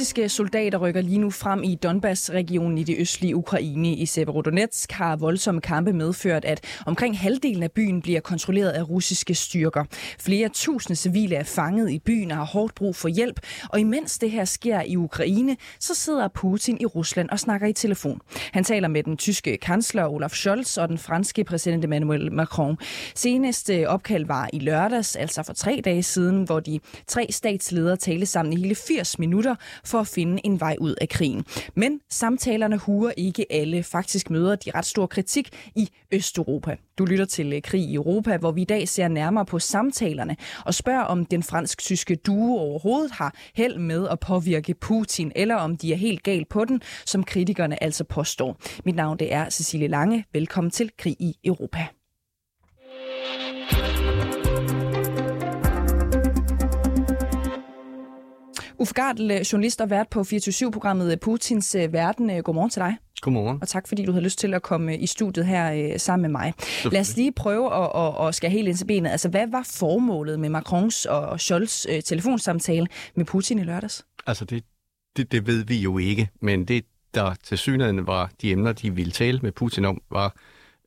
Russiske soldater rykker lige nu frem i Donbass-regionen i det østlige Ukraine. I Severodonetsk har voldsomme kampe medført, at omkring halvdelen af byen bliver kontrolleret af russiske styrker. Flere tusinde civile er fanget i byen og har hårdt brug for hjælp. Og imens det her sker i Ukraine, så sidder Putin i Rusland og snakker i telefon. Han taler med den tyske kansler Olaf Scholz og den franske præsident Emmanuel Macron. Seneste øh, opkald var i lørdags, altså for tre dage siden, hvor de tre statsledere talte sammen i hele 80 minutter for at finde en vej ud af krigen. Men samtalerne huer ikke alle. Faktisk møder de ret stor kritik i Østeuropa. Du lytter til øh, Krig i Europa, hvor vi i dag ser nærmere på samtalerne og spørger, om den fransk-tyske duo overhovedet har held med at påvirke Putin, eller om de er helt galt på den, som kritikerne altså påstår. Mit navn det er Cecilie Lange. Velkommen til Krig i Europa. Uffe Gardel, journalist og vært på 24-7-programmet Putins øh, Verden. Godmorgen til dig. Godmorgen. Og tak fordi du havde lyst til at komme i studiet her øh, sammen med mig. Lad os lige prøve at, at, at skære helt ind til benet. Altså, hvad var formålet med Macrons og Scholz øh, telefonsamtale med Putin i lørdags? Altså, det, det, det ved vi jo ikke, men det, der til synligheden var de emner, de ville tale med Putin om, var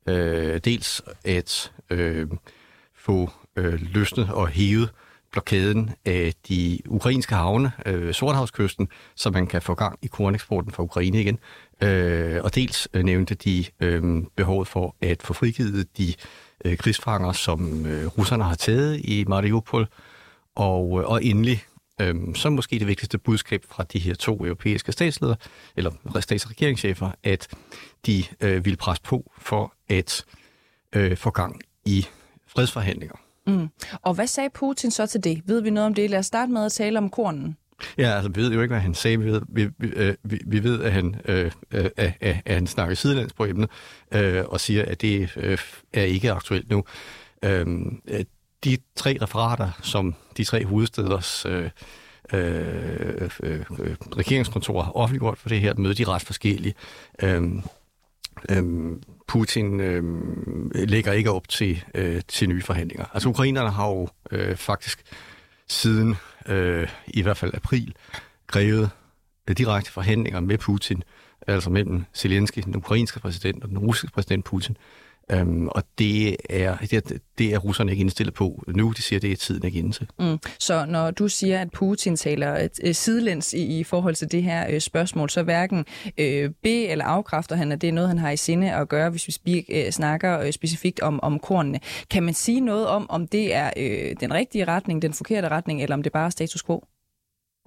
øh, dels at øh, få øh, løsnet og hævet blokaden af de ukrainske havne, øh, Sorthavskysten, så man kan få gang i korneksporten fra Ukraine igen. Øh, og dels øh, nævnte de øh, behovet for at få frigivet de øh, krigsfanger, som øh, russerne har taget i Mariupol. Og, øh, og endelig, øh, så måske det vigtigste budskab fra de her to europæiske statsledere, eller stats- og regeringschefer, at de øh, vil presse på for at øh, få gang i fredsforhandlinger. Mm. Og hvad sagde Putin så til det? Ved vi noget om det? Lad os starte med at tale om kornen. Ja, altså vi ved jo ikke, hvad han sagde. Vi ved, vi, vi, øh, vi, vi ved at, han, øh, øh, at, at han snakker sidelands på emnet, øh, og siger, at det øh, er ikke aktuelt nu. Øh, de tre referater, som de tre hovedsteders øh, øh, øh, øh regeringskontor har offentliggjort for det her møde, de er ret forskellige. Øh, Øhm, Putin øhm, lægger ikke op til, øh, til nye forhandlinger. Altså ukrainerne har jo øh, faktisk siden øh, i hvert fald april krævet øh, direkte forhandlinger med Putin, altså mellem Zelensky, den ukrainske præsident, og den russiske præsident Putin. Øhm, og det er, det, det er russerne ikke indstillet på nu. De siger, det er tiden ikke inde til. Mm. Så når du siger, at Putin taler et, et sidelæns i, i forhold til det her øh, spørgsmål, så hverken øh, B- eller afkræfter han, at det er noget, han har i sinde at gøre, hvis vi spik, øh, snakker øh, specifikt om, om kornene. Kan man sige noget om, om det er øh, den rigtige retning, den forkerte retning, eller om det bare er status quo?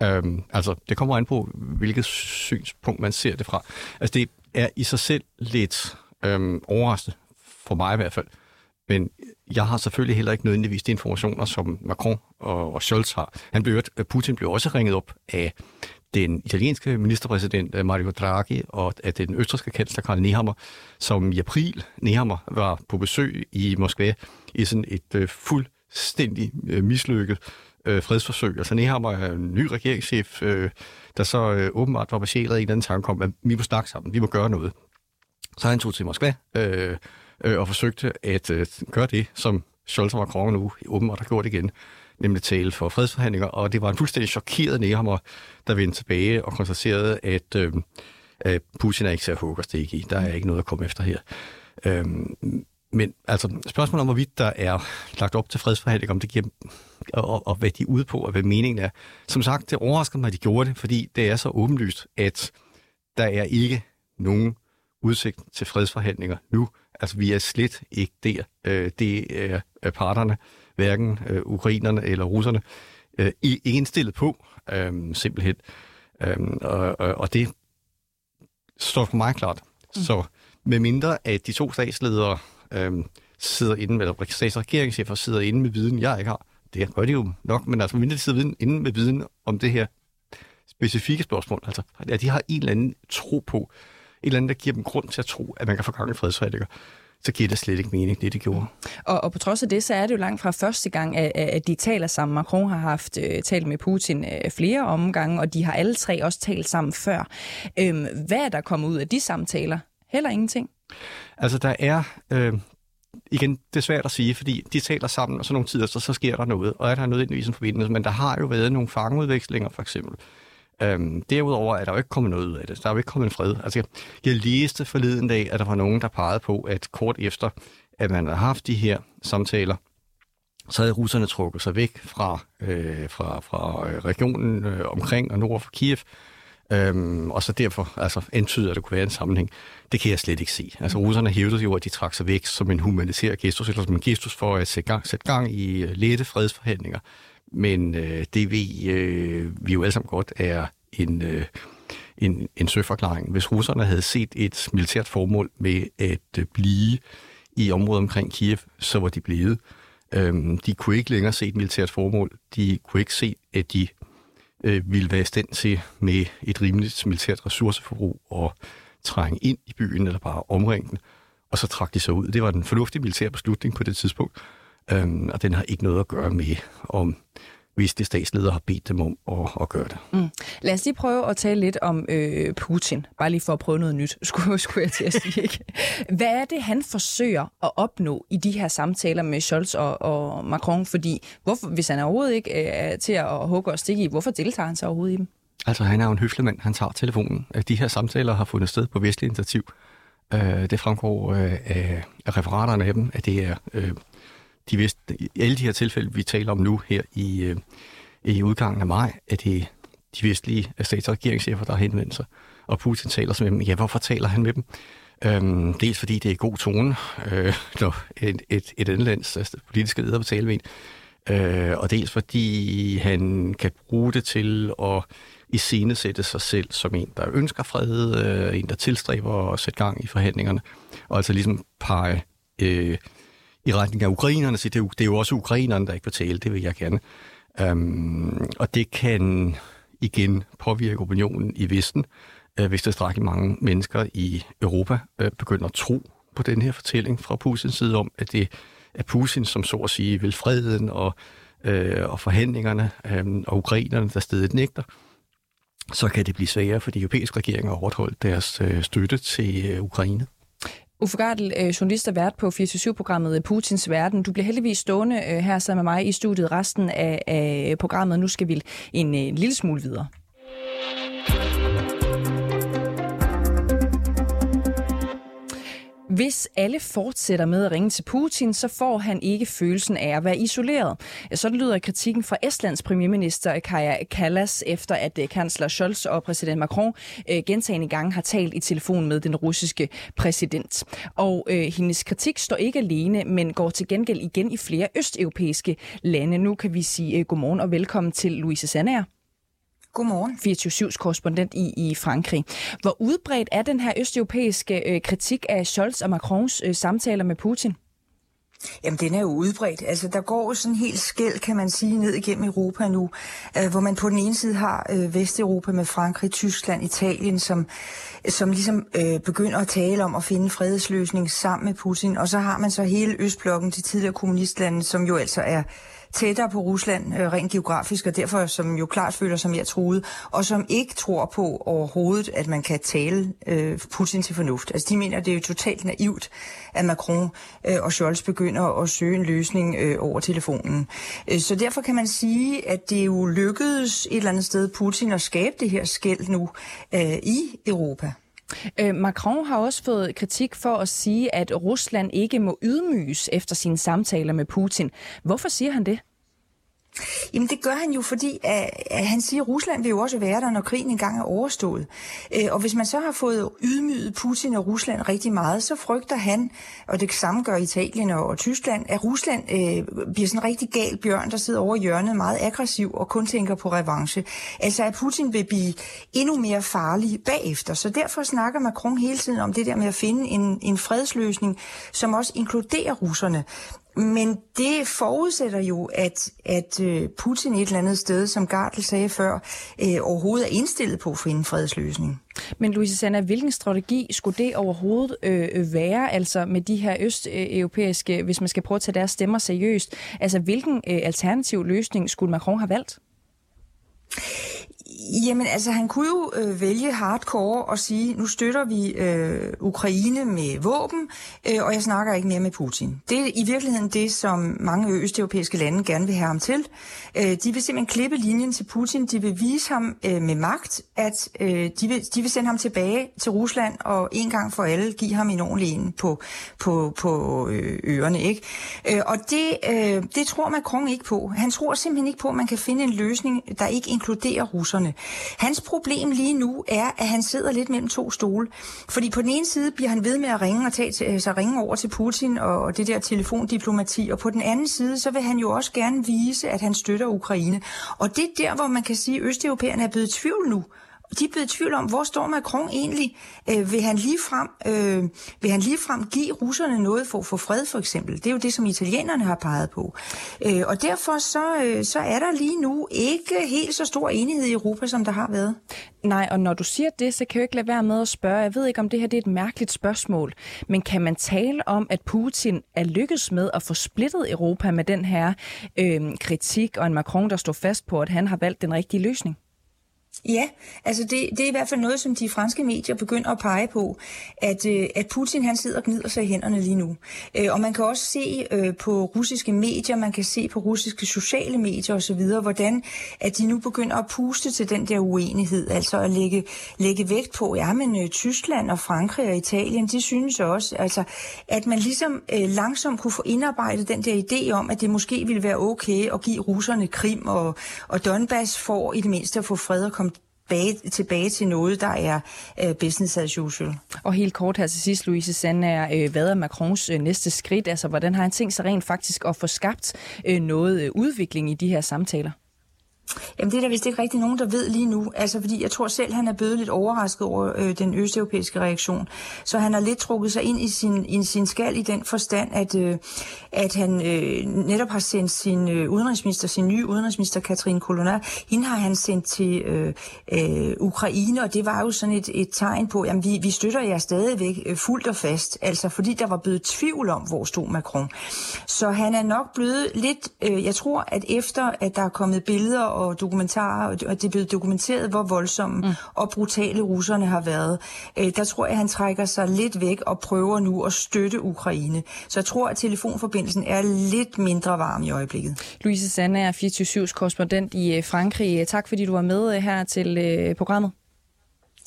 Øhm, altså, det kommer an på, hvilket synspunkt man ser det fra. Altså, det er i sig selv lidt øhm, overraskende, for mig i hvert fald. Men jeg har selvfølgelig heller ikke nødvendigvis de informationer, som Macron og, og Scholz har. Han blev, øh, Putin blev også ringet op af den italienske ministerpræsident øh, Mario Draghi og af den østrigske kansler Karl Nehammer, som i april Nehammer var på besøg i Moskva i sådan et øh, fuldstændig øh, mislykket øh, fredsforsøg. Altså Nehammer er en ny regeringschef, øh, der så øh, åbenbart var baseret i en eller anden tanke om, at vi må snakke sammen, vi må gøre noget. Så han tog til Moskva, øh, øh, og forsøgte at øh, gøre det, som Scholz og Macron nu åbenbart har gjort igen, nemlig tale for fredsforhandlinger, og det var en fuldstændig chokeret Nehammer, der vendte tilbage og konstaterede, at øh, Putin er ikke så huggerstik i. Der er ikke noget at komme efter her. Øh, men altså, spørgsmålet om, hvorvidt der er lagt op til fredsforhandlinger, om det giver, og, og hvad de er ude på, og hvad meningen er. Som sagt, det overrasker mig, at de gjorde det, fordi det er så åbenlyst, at der er ikke nogen udsigt til fredsforhandlinger nu. Altså, vi er slet ikke der. Øh, det er parterne, hverken øh, ukrainerne eller russerne, øh, ikke indstillet på, øh, simpelthen. Øh, og, og det står for mig klart. Mm. Så med mindre at de to statsledere øh, sidder inde, eller statsregeringschefer sidder inde med viden, jeg ikke har, det gør de jo nok, men altså mindre de sidder inde med viden om det her specifikke spørgsmål, altså at de har en eller anden tro på, eller andet, der giver dem grund til at tro, at man kan få gang i fredsforhandlinger, så giver det slet ikke mening, det de gjorde. Og, og på trods af det, så er det jo langt fra første gang, at, at de taler sammen. Macron har haft uh, talt med Putin uh, flere omgange, og de har alle tre også talt sammen før. Øhm, hvad er der kommet ud af de samtaler? Heller ingenting. Altså, der er... Øh, igen, det er svært at sige, fordi de taler sammen, og så nogle tider, så, så sker der noget, og er der nødvendigvis en forbindelse, men der har jo været nogle fangeudvekslinger, for eksempel. Øhm, derudover er der jo ikke kommet noget ud af det. Der er jo ikke kommet en fred. Altså, jeg læste forleden dag, at der var nogen, der pegede på, at kort efter, at man havde haft de her samtaler, så havde russerne trukket sig væk fra, øh, fra, fra øh, regionen øh, omkring og nord for Kiev, Øhm, og så derfor altså, antyder, at der kunne være en sammenhæng. Det kan jeg slet ikke se. Altså russerne hævdede jo, at de trak sig væk som en humanitær gestus, eller som en gestus for at sætte gang, sætte gang i øh, lette fredsforhandlinger. Men øh, det ved øh, vi jo alle sammen godt er en, øh, en, en søforklaring. Hvis russerne havde set et militært formål med at øh, blive i området omkring Kiev, så var de blevet. Øhm, de kunne ikke længere se et militært formål. De kunne ikke se, at de øh, ville være i stand til med et rimeligt militært ressourceforbrug at trænge ind i byen eller bare omringe den, og så trak de sig ud. Det var den fornuftige militære beslutning på det tidspunkt, øhm, og den har ikke noget at gøre med, om hvis det statsleder har bedt dem om at, at gøre det. Mm. Lad os lige prøve at tale lidt om øh, Putin, bare lige for at prøve noget nyt, skulle, skulle jeg til at sige. Ikke? Hvad er det, han forsøger at opnå i de her samtaler med Scholz og, og Macron? Fordi hvorfor, hvis han overhovedet ikke øh, er til at hugge og stikke i, hvorfor deltager han så overhovedet i dem? Altså, han er jo en høflig mand. Han tager telefonen. De her samtaler har fundet sted på vestlig initiativ. Øh, det fremgår øh, af referaterne af dem, at det er de vidste, i alle de her tilfælde, vi taler om nu her i, øh, i udgangen af maj, at det de vestlige øh, stats- og regeringschefer, der har henvendt sig. Og Putin taler med dem. Ja, hvorfor taler han med dem? Øhm, dels fordi det er god tone, øh, når et, et, et andet lands altså, politiske leder vil tale med en. Øh, og dels fordi han kan bruge det til at iscenesætte sig selv som en, der ønsker fred, øh, en, der tilstræber at sætte gang i forhandlingerne, og altså ligesom pege øh, i retning af ukrainerne, så det er, jo, det er jo også ukrainerne, der ikke vil tale, det vil jeg gerne. Øhm, og det kan igen påvirke opinionen i Vesten, øh, hvis der strækker mange mennesker i Europa øh, begynder at tro på den her fortælling fra Putins side om, at det er Putin, som så at sige vil freden og, øh, og forhandlingerne, øh, og ukrainerne, der stedet nægter, så kan det blive sværere for de europæiske regeringer at overholde deres øh, støtte til øh, Ukraine. Uffe Gardel, øh, journalist og vært på 47-programmet øh, Putins Verden. Du bliver heldigvis stående øh, her sammen med mig i studiet resten af, af programmet. Nu skal vi en, en lille smule videre. Hvis alle fortsætter med at ringe til Putin, så får han ikke følelsen af at være isoleret. Sådan lyder kritikken fra Estlands premierminister Kaja Kallas, efter at øh, kansler Scholz og præsident Macron øh, gentagende gange har talt i telefon med den russiske præsident. Og øh, hendes kritik står ikke alene, men går til gengæld igen i flere østeuropæiske lande. Nu kan vi sige øh, godmorgen og velkommen til Louise Sandager. Godmorgen. 24-7's korrespondent i, i Frankrig. Hvor udbredt er den her østeuropæiske øh, kritik af Scholz og Macrons øh, samtaler med Putin? Jamen, den er jo udbredt. Altså, der går sådan helt skæld, kan man sige, ned igennem Europa nu, øh, hvor man på den ene side har øh, Vesteuropa med Frankrig, Tyskland, Italien, som, som ligesom øh, begynder at tale om at finde fredsløsning sammen med Putin, og så har man så hele Østblokken til tidligere kommunistlande, som jo altså er tættere på Rusland øh, rent geografisk, og derfor som jo klart føler sig mere truet, og som ikke tror på overhovedet, at man kan tale øh, Putin til fornuft. Altså de mener, det er jo totalt naivt, at Macron øh, og Scholz begynder at søge en løsning øh, over telefonen. Øh, så derfor kan man sige, at det jo lykkedes et eller andet sted Putin at skabe det her skæld nu øh, i Europa. Øh, Macron har også fået kritik for at sige, at Rusland ikke må ydmyges efter sine samtaler med Putin. Hvorfor siger han det? Jamen det gør han jo, fordi at, at han siger, at Rusland vil jo også være der, når krigen engang er overstået. Øh, og hvis man så har fået ydmyget Putin og Rusland rigtig meget, så frygter han, og det samme gør Italien og, og Tyskland, at Rusland øh, bliver sådan en rigtig gal bjørn, der sidder over hjørnet, meget aggressiv og kun tænker på revanche. Altså at Putin vil blive endnu mere farlig bagefter. Så derfor snakker Macron hele tiden om det der med at finde en, en fredsløsning, som også inkluderer russerne. Men det forudsætter jo, at, at øh, Putin et eller andet sted, som Gartel sagde før, øh, overhovedet er indstillet på at finde en fredsløsning. Men Louise Sanna, hvilken strategi skulle det overhovedet øh, være, altså med de her østeuropæiske, hvis man skal prøve at tage deres stemmer seriøst? Altså hvilken øh, alternativ løsning skulle Macron have valgt? Jamen altså, han kunne jo øh, vælge hardcore og sige, nu støtter vi øh, Ukraine med våben, øh, og jeg snakker ikke mere med Putin. Det er i virkeligheden det, som mange østeuropæiske lande gerne vil have ham til. Øh, de vil simpelthen klippe linjen til Putin. De vil vise ham øh, med magt, at øh, de, vil, de vil sende ham tilbage til Rusland og en gang for alle give ham en ordentlig en på, på, på øh, øerne. ørerne. Ikke? Øh, og det, øh, det tror Macron ikke på. Han tror simpelthen ikke på, at man kan finde en løsning, der ikke inkluderer russerne. Hans problem lige nu er, at han sidder lidt mellem to stole. Fordi på den ene side bliver han ved med at ringe og tage øh, sig så ringe over til Putin og det der telefondiplomati, og på den anden side, så vil han jo også gerne vise, at han støtter Ukraine. Og det er der, hvor man kan sige, at østeuropæerne er blevet i tvivl nu de er blevet i tvivl om, hvor står Macron egentlig? Øh, vil, han lige frem, øh, vil han lige frem give russerne noget for at få fred, for eksempel? Det er jo det, som italienerne har peget på. Øh, og derfor så, øh, så er der lige nu ikke helt så stor enighed i Europa, som der har været. Nej, og når du siger det, så kan jeg jo ikke lade være med at spørge. Jeg ved ikke, om det her det er et mærkeligt spørgsmål, men kan man tale om, at Putin er lykkedes med at få splittet Europa med den her øh, kritik, og en Macron, der står fast på, at han har valgt den rigtige løsning? Ja, altså det, det er i hvert fald noget, som de franske medier begynder at pege på, at, øh, at Putin han sidder og gnider sig i hænderne lige nu. Øh, og man kan også se øh, på russiske medier, man kan se på russiske sociale medier osv., hvordan at de nu begynder at puste til den der uenighed, altså at lægge, lægge vægt på, ja, men øh, Tyskland og Frankrig og Italien, de synes også, altså, at man ligesom øh, langsomt kunne få indarbejdet den der idé om, at det måske ville være okay at give russerne Krim og, og Donbass for i det mindste at få fred og komme tilbage, tilbage til noget, der er øh, business as usual. Og helt kort her til sidst, Louise Sand, er, øh, hvad er Macrons øh, næste skridt? Altså, hvordan har han tænkt sig rent faktisk at få skabt øh, noget øh, udvikling i de her samtaler? Jamen det er der vist ikke rigtig nogen, der ved lige nu. Altså fordi jeg tror selv, han er blevet lidt overrasket over øh, den østeuropæiske reaktion. Så han har lidt trukket sig ind i sin, i sin skal i den forstand, at, øh, at han øh, netop har sendt sin øh, udenrigsminister, sin nye udenrigsminister, Katrine Kolonat, hende har han sendt til øh, øh, Ukraine, og det var jo sådan et, et tegn på, jamen vi, vi støtter jer stadigvæk øh, fuldt og fast. Altså fordi der var blevet tvivl om, hvor stod Macron. Så han er nok blevet lidt, øh, jeg tror, at efter at der er kommet billeder og dokumentarer, og det er blevet dokumenteret, hvor voldsomme mm. og brutale russerne har været. Øh, der tror jeg, at han trækker sig lidt væk og prøver nu at støtte Ukraine. Så jeg tror, at telefonforbindelsen er lidt mindre varm i øjeblikket. Louise Sande er 24 korrespondent i øh, Frankrig. Tak fordi du var med øh, her til øh, programmet.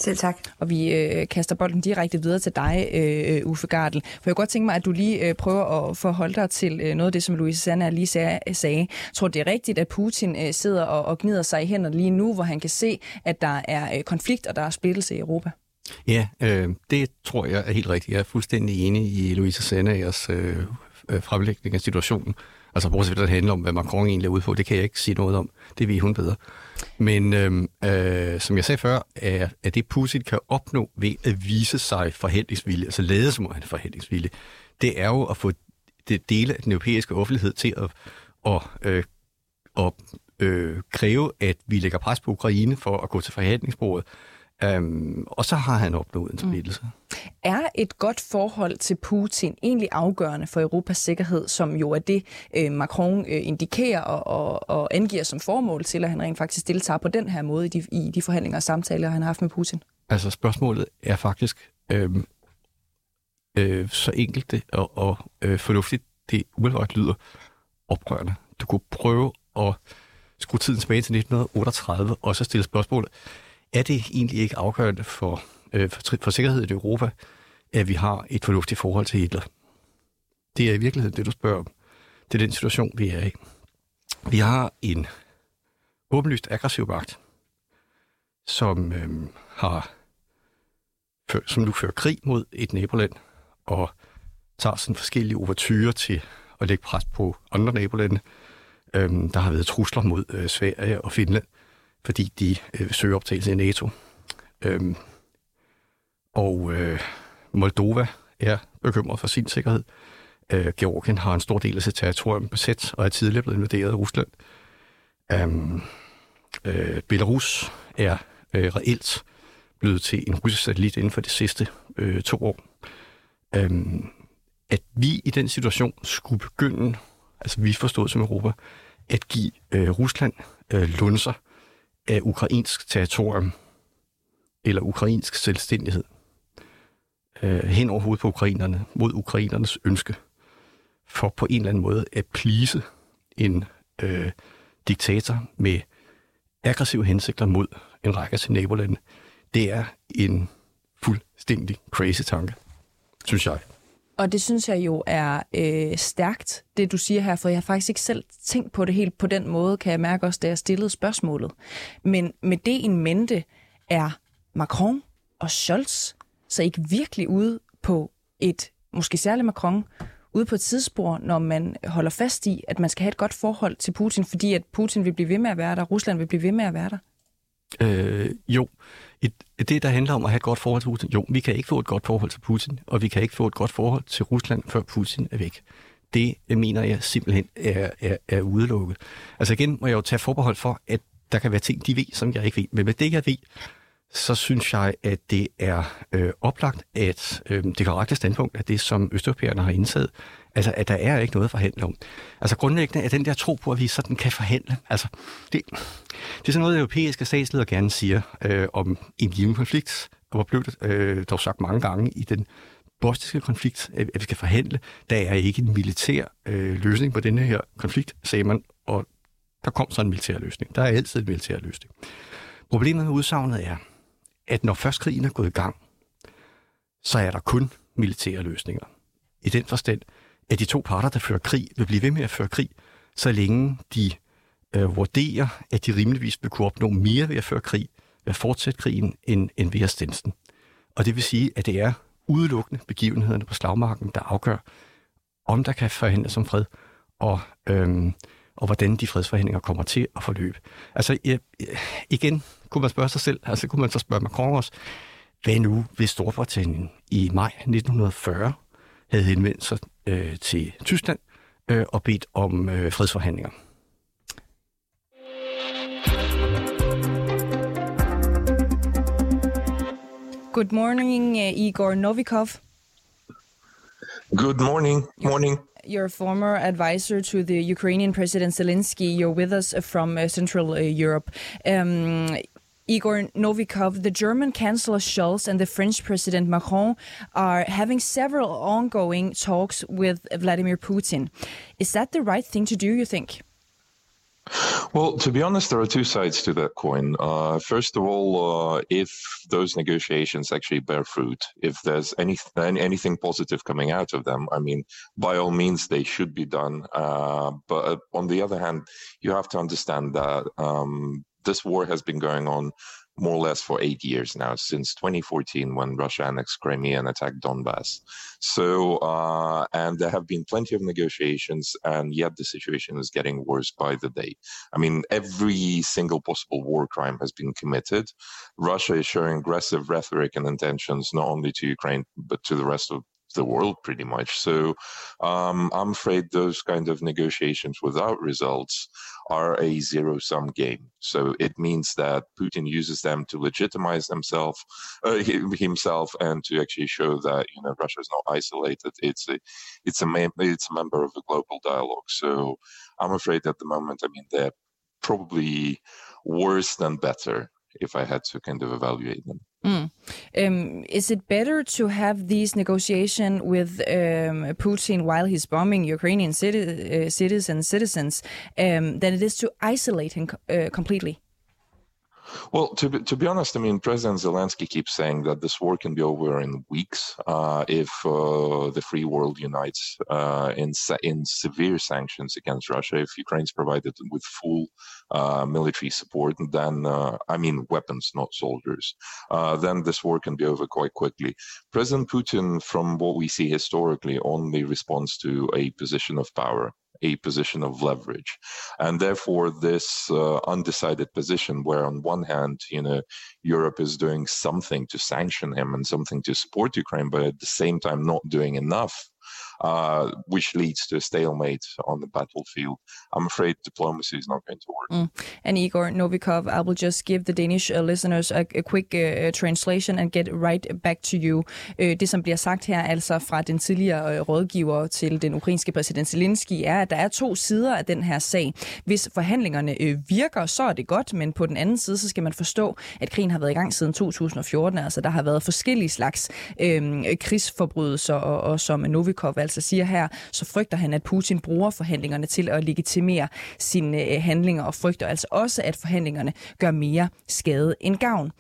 Selv tak. Og vi øh, kaster bolden direkte videre til dig, øh, Uffe Gardel. For jeg kunne godt tænke mig, at du lige øh, prøver at forholde dig til øh, noget af det, som Louise Sanna lige sagde. Jeg tror, det er rigtigt, at Putin øh, sidder og, og gnider sig i hænderne lige nu, hvor han kan se, at der er øh, konflikt og der er splittelse i Europa? Ja, øh, det tror jeg er helt rigtigt. Jeg er fuldstændig enig i Louise Sanders øh, øh, fremlægning af situationen. Altså bortset fra det handler om, hvad Macron egentlig er ude på, det kan jeg ikke sige noget om. Det ved hun bedre. Men øh, øh, som jeg sagde før, er, at det Putin kan opnå ved at vise sig forhandlingsvillig, altså lade som han er forhandlingsvillig, det er jo at få det dele af den europæiske offentlighed til at, at, øh, at øh, kræve, at vi lægger pres på Ukraine for at gå til forhandlingsbordet. Um, og så har han opnået en mm. splittelse. Mm. Er et godt forhold til Putin egentlig afgørende for Europas sikkerhed, som jo er det, øh, Macron øh, indikerer og, og, og angiver som formål til, at han rent faktisk deltager på den her måde i de, i de forhandlinger og samtaler, han har haft med Putin? Altså spørgsmålet er faktisk øh, øh, så enkelt det, og, og øh, fornuftigt, det umiddelbart lyder oprørende. Du kunne prøve at skrue tiden tilbage til 1938 og så stille spørgsmålet, er det egentlig ikke afgørende for, øh, for, for sikkerhed i Europa, at vi har et fornuftigt forhold til Hitler? Det er i virkeligheden det, du spørger om. Det er den situation, vi er i. Vi har en åbenlyst aggressiv magt, som øh, har som nu fører krig mod et naboland, og tager sådan forskellige overtyrer til at lægge pres på andre nabolande. Øhm, der har været trusler mod øh, Sverige og Finland fordi de øh, søger optagelse i NATO. Øhm, og øh, Moldova er bekymret for sin sikkerhed. Øh, Georgien har en stor del af sit territorium besat og er tidligere blevet invaderet af Rusland. Øhm, øh, Belarus er øh, reelt blevet til en russisk satellit inden for de sidste øh, to år. Øhm, at vi i den situation skulle begynde, altså vi forstået som Europa, at give øh, Rusland øh, lunser af ukrainsk territorium eller ukrainsk selvstændighed øh, hen over hovedet på ukrainerne, mod ukrainernes ønske, for på en eller anden måde at plise en øh, diktator med aggressive hensigter mod en række af sine nabolande. Det er en fuldstændig crazy tanke, synes jeg. Og det synes jeg jo er øh, stærkt, det du siger her, for jeg har faktisk ikke selv tænkt på det helt på den måde, kan jeg mærke også, da jeg stillede spørgsmålet. Men med det en mente er Macron og Scholz så ikke virkelig ude på et, måske særligt Macron, ude på et tidsspor, når man holder fast i, at man skal have et godt forhold til Putin, fordi at Putin vil blive ved med at være der, Rusland vil blive ved med at være der? Øh, jo, et, det der handler om at have et godt forhold til Putin, jo, vi kan ikke få et godt forhold til Putin, og vi kan ikke få et godt forhold til Rusland, før Putin er væk. Det mener jeg simpelthen er, er, er udelukket. Altså igen må jeg jo tage forbehold for, at der kan være ting, de ved, som jeg ikke ved. Men med det, jeg ved, så synes jeg, at det er øh, oplagt, at øh, det korrekte standpunkt er det, som østeuropæerne har indsat, altså at der er ikke noget at forhandle om. Altså grundlæggende er den der tro på, at vi sådan kan forhandle. Altså, det, det er sådan noget, europæiske statsledere gerne siger øh, om en given konflikt, og hvor blev det øh, dog sagt mange gange i den bosniske konflikt, at vi skal forhandle. Der er ikke en militær øh, løsning på denne her konflikt, sagde man, og der kom så en militær løsning. Der er altid en militær løsning. Problemet med udsagnet er, at når først krigen er gået i gang, så er der kun militære løsninger. I den forstand, at de to parter, der fører krig, vil blive ved med at føre krig, så længe de øh, vurderer, at de rimeligvis vil kunne opnå mere ved at føre krig, ved at fortsætte krigen, end, end ved at stænse den. Og det vil sige, at det er udelukkende begivenhederne på slagmarken, der afgør, om der kan forhandles om fred, og, øhm, og hvordan de fredsforhandlinger kommer til at forløbe. Altså igen, kunne man spørge sig selv, altså kunne man så spørge Macron også, hvad nu hvis Storbritannien i maj 1940 havde henvendt sig øh, til Tyskland øh, og bedt om øh, fredsforhandlinger? Good morning, uh, Igor Novikov. Good morning. Morning. You're former advisor to the Ukrainian President Zelensky. You're with us from uh, Central uh, Europe. Um, Igor Novikov, the German Chancellor Scholz and the French President Macron are having several ongoing talks with Vladimir Putin. Is that the right thing to do, you think? Well, to be honest, there are two sides to that coin. Uh, first of all, uh, if those negotiations actually bear fruit, if there's any, anything positive coming out of them, I mean, by all means, they should be done. Uh, but on the other hand, you have to understand that um, this war has been going on more or less for eight years now, since 2014 when Russia annexed Crimea and attacked Donbass. So, uh, and there have been plenty of negotiations, and yet the situation is getting worse by the day. I mean, every single possible war crime has been committed. Russia is showing aggressive rhetoric and intentions not only to Ukraine, but to the rest of the world pretty much. So um, I'm afraid those kind of negotiations without results are a zero sum game. So it means that Putin uses them to legitimize himself, uh, himself, and to actually show that you know Russia is not isolated. It's a it's a mem- it's a member of a global dialogue. So I'm afraid at the moment, I mean, they're probably worse than better if I had to kind of evaluate them. Mm. Um, is it better to have these negotiations with um, Putin while he's bombing Ukrainian citi- uh, cities and citizens um, than it is to isolate him uh, completely? Well, to be, to be honest, I mean, President Zelensky keeps saying that this war can be over in weeks uh, if uh, the free world unites uh, in in severe sanctions against Russia. If Ukraine's provided with full uh, military support, then uh, I mean weapons, not soldiers, uh, then this war can be over quite quickly. President Putin, from what we see historically, only responds to a position of power a position of leverage. And therefore, this uh, undecided position, where on one hand, you know, Europe is doing something to sanction him and something to support Ukraine, but at the same time not doing enough uh, which leads to a stalemate on the battlefield. I'm afraid diplomacy is not going to work. Mm. And Igor Novikov, I will just give the Danish uh, listeners a, a quick uh, uh translation and get right back to you. Uh, det, som bliver sagt her, altså fra den tidligere uh, rådgiver til den ukrainske præsident Zelensky, er, at der er to sider af den her sag. Hvis forhandlingerne uh, virker, så er det godt, men på den anden side, så skal man forstå, at krigen har været i gang siden 2014. Altså, der har været forskellige slags øh, krigsforbrydelser, og, og som Novikov altså Altså siger her, så frygter han, at Putin bruger forhandlingerne til at legitimere sine øh, handlinger, og frygter altså også, at forhandlingerne gør mere skade end gavn.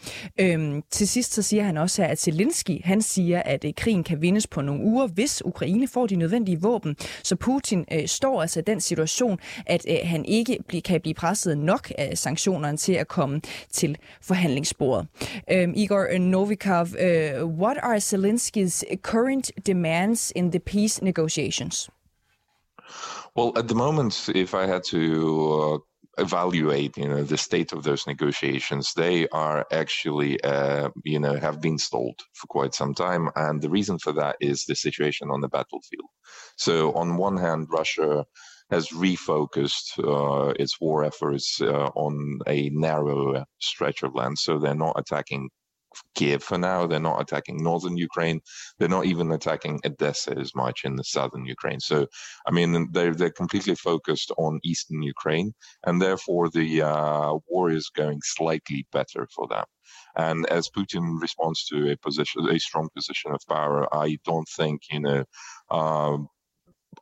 Øhm, til sidst så siger han også her, at Zelensky, han siger, at øh, krigen kan vindes på nogle uger, hvis Ukraine får de nødvendige våben. Så Putin øh, står altså i den situation, at øh, han ikke bl- kan blive presset nok af sanktionerne til at komme til forhandlingsbordet. Øhm, Igor Novikov, uh, what are Zelensky's current demands in the peace negotiations? Well, at the moment, if I had to uh, evaluate, you know, the state of those negotiations, they are actually, uh, you know, have been stalled for quite some time, and the reason for that is the situation on the battlefield. So, on one hand, Russia has refocused uh, its war efforts uh, on a narrow stretch of land. So they're not attacking Kiev for now. They're not attacking northern Ukraine. They're not even attacking Odessa as much in the southern Ukraine. So, I mean, they're they're completely focused on eastern Ukraine, and therefore the uh, war is going slightly better for them. And as Putin responds to a position, a strong position of power, I don't think you know. Um,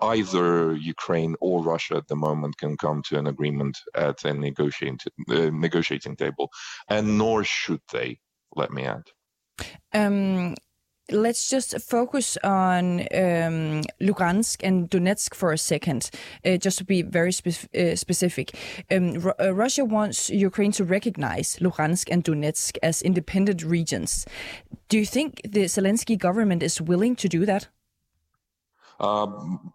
either Ukraine or Russia at the moment can come to an agreement at a negotiating uh, negotiating table, and nor should they. Let me add. Um, let's just focus on um, Lugansk and Donetsk for a second, uh, just to be very spe- uh, specific. Um, R- uh, Russia wants Ukraine to recognize Lugansk and Donetsk as independent regions. Do you think the Zelensky government is willing to do that? Uh,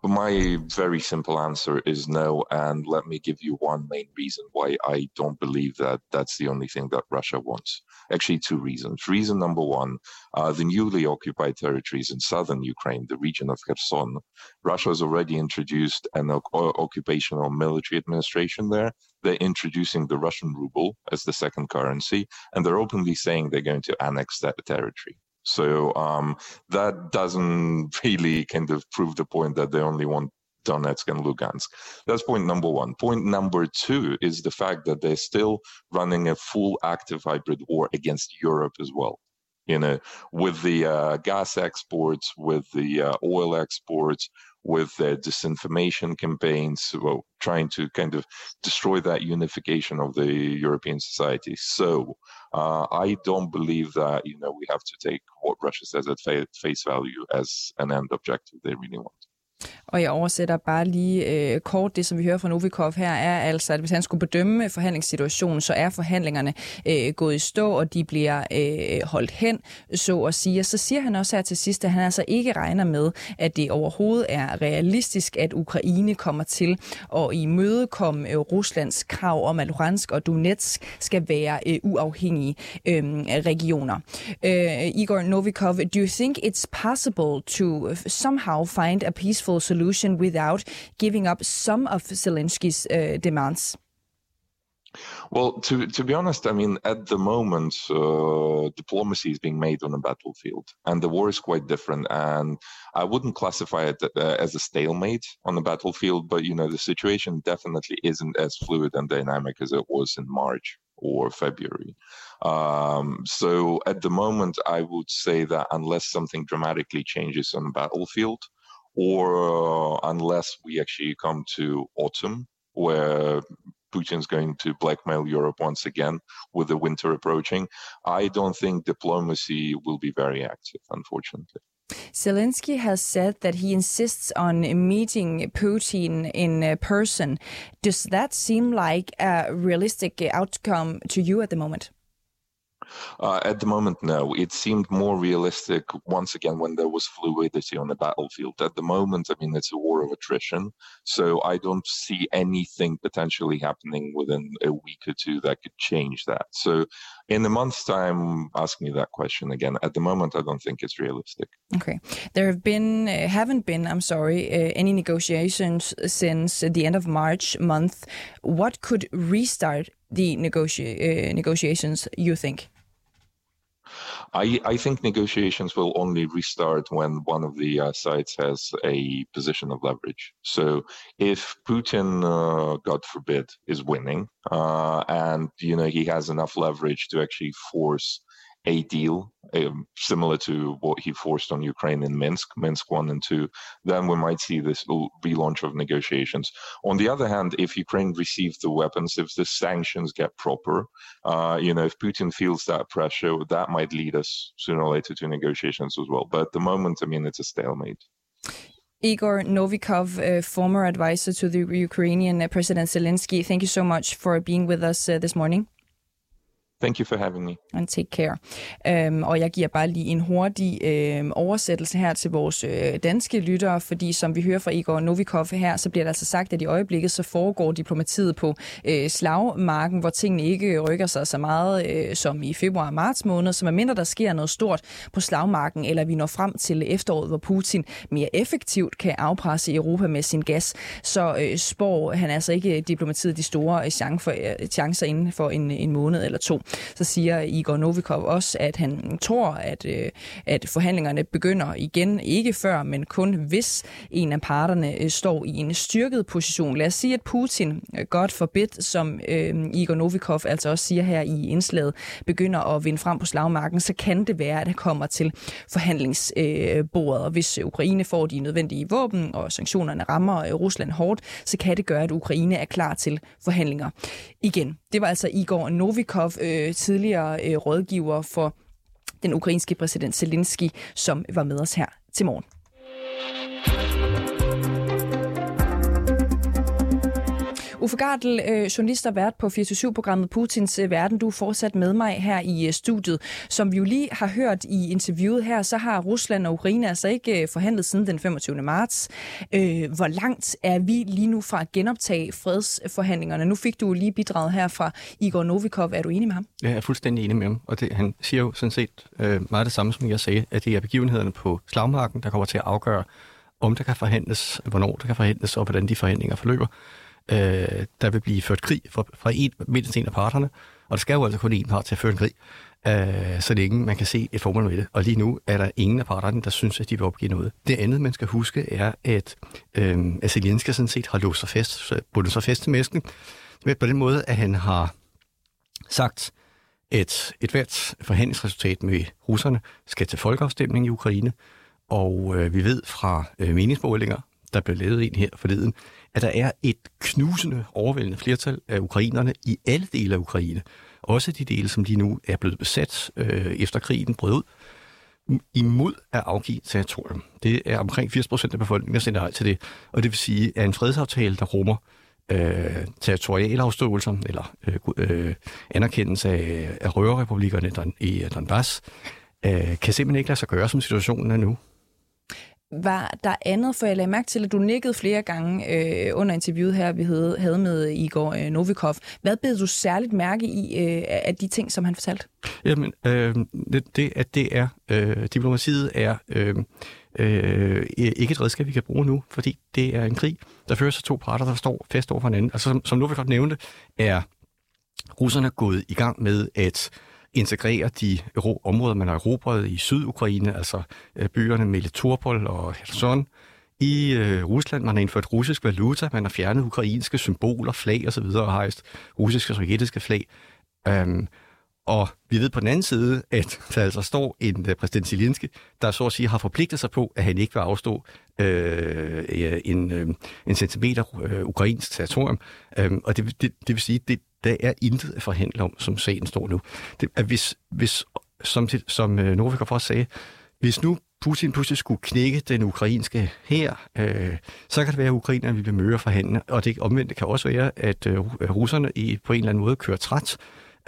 my very simple answer is no, and let me give you one main reason why I don't believe that that's the only thing that Russia wants. Actually, two reasons. Reason number one: uh, the newly occupied territories in southern Ukraine, the region of Kherson, Russia has already introduced an o- occupational military administration there. They're introducing the Russian ruble as the second currency, and they're openly saying they're going to annex that territory. So um, that doesn't really kind of prove the point that they only want Donetsk and Lugansk. That's point number one. Point number two is the fact that they're still running a full active hybrid war against Europe as well. You know, with the uh, gas exports, with the uh, oil exports, with the disinformation campaigns, well, trying to kind of destroy that unification of the European society. So uh, I don't believe that you know we have to take what Russia says at face value as an end objective they really want. Og jeg oversætter bare lige øh, kort det, som vi hører fra Novikov her, er altså, at hvis han skulle bedømme forhandlingssituationen, så er forhandlingerne øh, gået i stå, og de bliver øh, holdt hen, så at sige. Og så siger han også her til sidst, at han altså ikke regner med, at det overhovedet er realistisk, at Ukraine kommer til at imødekomme øh, Ruslands krav om, at Luhansk og Donetsk skal være øh, uafhængige øh, regioner. Øh, Igor Novikov, do you think it's possible to øh, somehow find a peaceful solution without giving up some of Zelensky's uh, demands? Well, to to be honest, I mean, at the moment, uh, diplomacy is being made on a battlefield, and the war is quite different. And I wouldn't classify it uh, as a stalemate on the battlefield, but you know, the situation definitely isn't as fluid and dynamic as it was in March or February. Um, so at the moment, I would say that unless something dramatically changes on the battlefield, or uh, unless we actually come to autumn, where Putin's going to blackmail Europe once again with the winter approaching, I don't think diplomacy will be very active, unfortunately. Zelensky has said that he insists on meeting Putin in uh, person. Does that seem like a realistic outcome to you at the moment? Uh, at the moment, no. It seemed more realistic once again when there was fluidity on the battlefield. At the moment, I mean, it's a war of attrition. So I don't see anything potentially happening within a week or two that could change that. So in a month's time, ask me that question again. At the moment, I don't think it's realistic. Okay. There have been, uh, haven't been, I'm sorry, uh, any negotiations since the end of March month. What could restart the negoti- uh, negotiations, you think? I, I think negotiations will only restart when one of the uh, sides has a position of leverage. So if Putin, uh, God forbid, is winning, uh, and you know he has enough leverage to actually force a deal um, similar to what he forced on Ukraine in Minsk, Minsk 1 and 2, then we might see this relaunch of negotiations. On the other hand, if Ukraine receives the weapons, if the sanctions get proper, uh, you know, if Putin feels that pressure, that might lead us sooner or later to negotiations as well. But at the moment, I mean, it's a stalemate. Igor Novikov, uh, former advisor to the Ukrainian uh, President Zelensky, thank you so much for being with us uh, this morning. Thank you for having me. And take care. Øhm, og jeg giver bare lige en hurtig øhm, oversættelse her til vores øh, danske lyttere, fordi som vi hører fra Igor Novikov her, så bliver der altså sagt, at i øjeblikket så foregår diplomatiet på øh, slagmarken, hvor tingene ikke rykker sig så meget øh, som i februar og marts måned, så medmindre der sker noget stort på slagmarken, eller vi når frem til efteråret, hvor Putin mere effektivt kan afpresse Europa med sin gas, så øh, spår han altså ikke diplomatiet de store øh, øh, chancer inden for en, en måned eller to. Så siger Igor Novikov også, at han tror, at, øh, at forhandlingerne begynder igen, ikke før, men kun hvis en af parterne øh, står i en styrket position. Lad os sige, at Putin, øh, godt forbid, som øh, Igor Novikov altså også siger her i indslaget, begynder at vinde frem på slagmarken, så kan det være, at det kommer til forhandlingsbordet. Og hvis Ukraine får de nødvendige våben, og sanktionerne rammer øh, Rusland hårdt, så kan det gøre, at Ukraine er klar til forhandlinger igen. Det var altså Igor Novikov, øh, Øh, tidligere øh, rådgiver for den ukrainske præsident Zelensky, som var med os her til morgen. Uffe Gardel, øh, journalist og vært på 47-programmet Putins øh, Verden. Du er fortsat med mig her i øh, studiet. Som vi jo lige har hørt i interviewet her, så har Rusland og Ukraine altså ikke øh, forhandlet siden den 25. marts. Øh, hvor langt er vi lige nu fra at genoptage fredsforhandlingerne? Nu fik du lige bidraget her fra Igor Novikov. Er du enig med ham? Ja, jeg er fuldstændig enig med ham. Og det, han siger jo sådan set øh, meget det samme, som jeg sagde, at det er begivenhederne på slagmarken, der kommer til at afgøre, om der kan forhandles, hvornår der kan forhandles, og hvordan de forhandlinger forløber øh, der vil blive ført krig fra, fra en, mindst en af parterne, og der skal jo altså kun en part til at føre en krig, øh, så længe man kan se et formål med det. Og lige nu er der ingen af parterne, der synes, at de vil opgive noget. Det andet, man skal huske, er, at, øh, at Zelensky sådan set har låst sig fast, bundet sig fast til masken, på den måde, at han har sagt, at et hvert forhandlingsresultat med russerne skal til folkeafstemning i Ukraine, og øh, vi ved fra øh, meningsmålinger, der blev lavet en her forleden, at der er et knusende, overvældende flertal af ukrainerne i alle dele af Ukraine. Også de dele, som lige nu er blevet besat øh, efter krigen brød ud, imod at afgive territorium. Det er omkring 80 procent af befolkningen, der sender nej til det. Og det vil sige, at en fredsaftale, der rummer øh, territorialafståelser eller øh, øh, anerkendelse af, af røverrepublikkerne i Donbass, øh, kan simpelthen ikke lade sig gøre, som situationen er nu. Var der andet, for jeg lagde mærke til, at du nikkede flere gange øh, under interviewet her, vi havde, havde med Igor øh, Novikov. Hvad bed du særligt mærke i øh, af de ting, som han fortalte? Jamen, øh, det, det, at det er, øh, diplomatiet er øh, øh, ikke et redskab, vi kan bruge nu, fordi det er en krig, der fører sig to parter, der står fast over for hinanden. Altså, som, som Novikov nævnte, er russerne gået i gang med at integrere de områder, man har erobret i Sydukraine, altså øh, byerne Melitopol og Kherson, i øh, Rusland. Man har indført russisk valuta, man har fjernet ukrainske symboler, flag osv. og hejst russiske og sovjetiske flag. Um, og vi ved på den anden side, at der altså står en uh, præsident Zelensky, der så at sige har forpligtet sig på, at han ikke vil afstå øh, øh en, øh, en centimeter øh, ukrainsk territorium. Um, og det, det, det vil sige, det, der er intet at forhandle om, som sagen står nu. Det, at hvis, hvis, som, som øh, Novikov også sagde, hvis nu Putin pludselig skulle knække den ukrainske her, øh, så kan det være, at ukrainerne vil møde forhandle, og det omvendt kan også være, at øh, russerne i, på en eller anden måde kører træt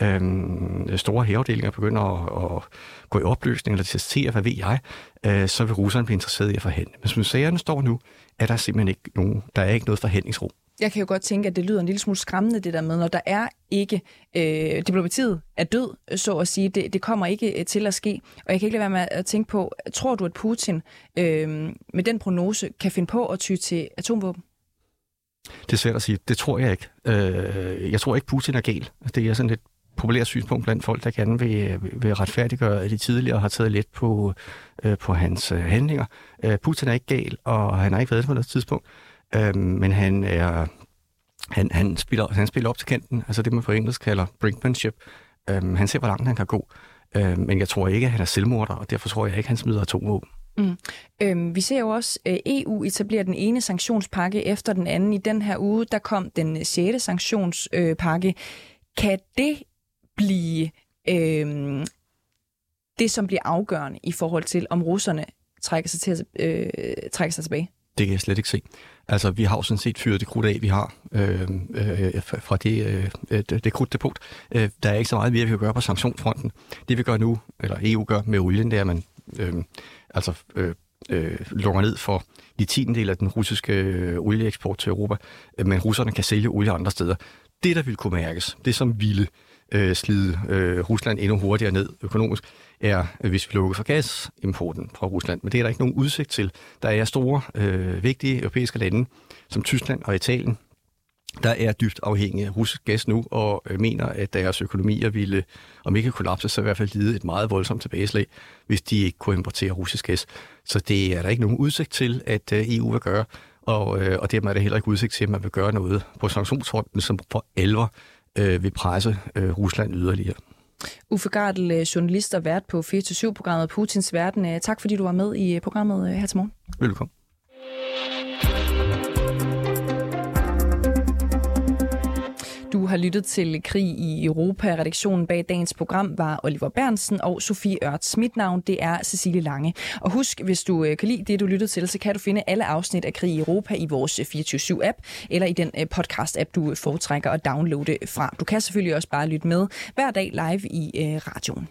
øh, store hæveafdelinger begynder at, at gå i opløsning eller testere, hvad ved jeg, øh, så vil russerne blive interesseret i at forhandle. Men som sagerne står nu, er der simpelthen ikke nogen, der er ikke noget forhandlingsrum. Jeg kan jo godt tænke, at det lyder en lille smule skræmmende, det der med, når der er ikke, øh, diplomatiet er død, så at sige, det, det kommer ikke øh, til at ske. Og jeg kan ikke lade være med at tænke på, tror du, at Putin øh, med den prognose kan finde på at ty til atomvåben? Det er svært at sige. Det tror jeg ikke. Øh, jeg tror ikke, Putin er gal. Det er sådan et populært synspunkt blandt folk, der gerne vil, vil retfærdiggøre, at de tidligere har taget let på, øh, på hans øh, handlinger. Øh, Putin er ikke gal, og han har ikke været det på noget tidspunkt. Øh, men han er han, han, spiller, han spiller op til kanten, altså det man på engelsk kalder brinkmanship. Øh, han ser, hvor langt han kan gå. Øh, men jeg tror ikke, at han er selvmorder, og derfor tror jeg ikke, at han smider atomvåben. Mm. Øhm, vi ser jo også, at EU etablerer den ene sanktionspakke efter den anden. I den her uge, der kom den sjette sanktionspakke. Øh, kan det blive øh, det, som bliver afgørende i forhold til, om russerne trækker sig, til øh, trækker sig tilbage? Det kan jeg slet ikke se. Altså, vi har jo sådan set fyret det krudt af, vi har øh, øh, fra det, øh, det, det krudtdepot. Øh, der er ikke så meget mere, vi kan gøre på sanktionsfronten. Det vi gør nu, eller EU gør med olien, det er, at man øh, altså, øh, øh, lukker ned for de tiendel af den russiske øh, olieeksport til Europa, øh, men russerne kan sælge olie andre steder. Det, der vil kunne mærkes, det som ville øh, slide øh, Rusland endnu hurtigere ned økonomisk, er, hvis vi lukker for gasimporten fra Rusland. Men det er der ikke nogen udsigt til. Der er store, øh, vigtige europæiske lande, som Tyskland og Italien, der er dybt afhængige af russisk gas nu, og øh, mener, at deres økonomier ville, om ikke kollapse, så i hvert fald lide et meget voldsomt tilbageslag, hvis de ikke kunne importere russisk gas. Så det er der ikke nogen udsigt til, at øh, EU vil gøre, og, øh, og dermed er der heller ikke udsigt til, at man vil gøre noget på sanktionsfronten, som for alvor øh, vil presse øh, Rusland yderligere. Uffe Gardel, øh, journalist og vært på 24-7-programmet Putins Verden. Øh, tak fordi du var med i øh, programmet her til morgen. Velkommen. Du har lyttet til Krig i Europa. Redaktionen bag dagens program var Oliver Bernsen og Sofie Ørts. Mit navn det er Cecilie Lange. Og husk, hvis du øh, kan lide det, du lyttede til, så kan du finde alle afsnit af Krig i Europa i vores øh, 24-7-app eller i den øh, podcast-app, du foretrækker at downloade fra. Du kan selvfølgelig også bare lytte med hver dag live i radioen.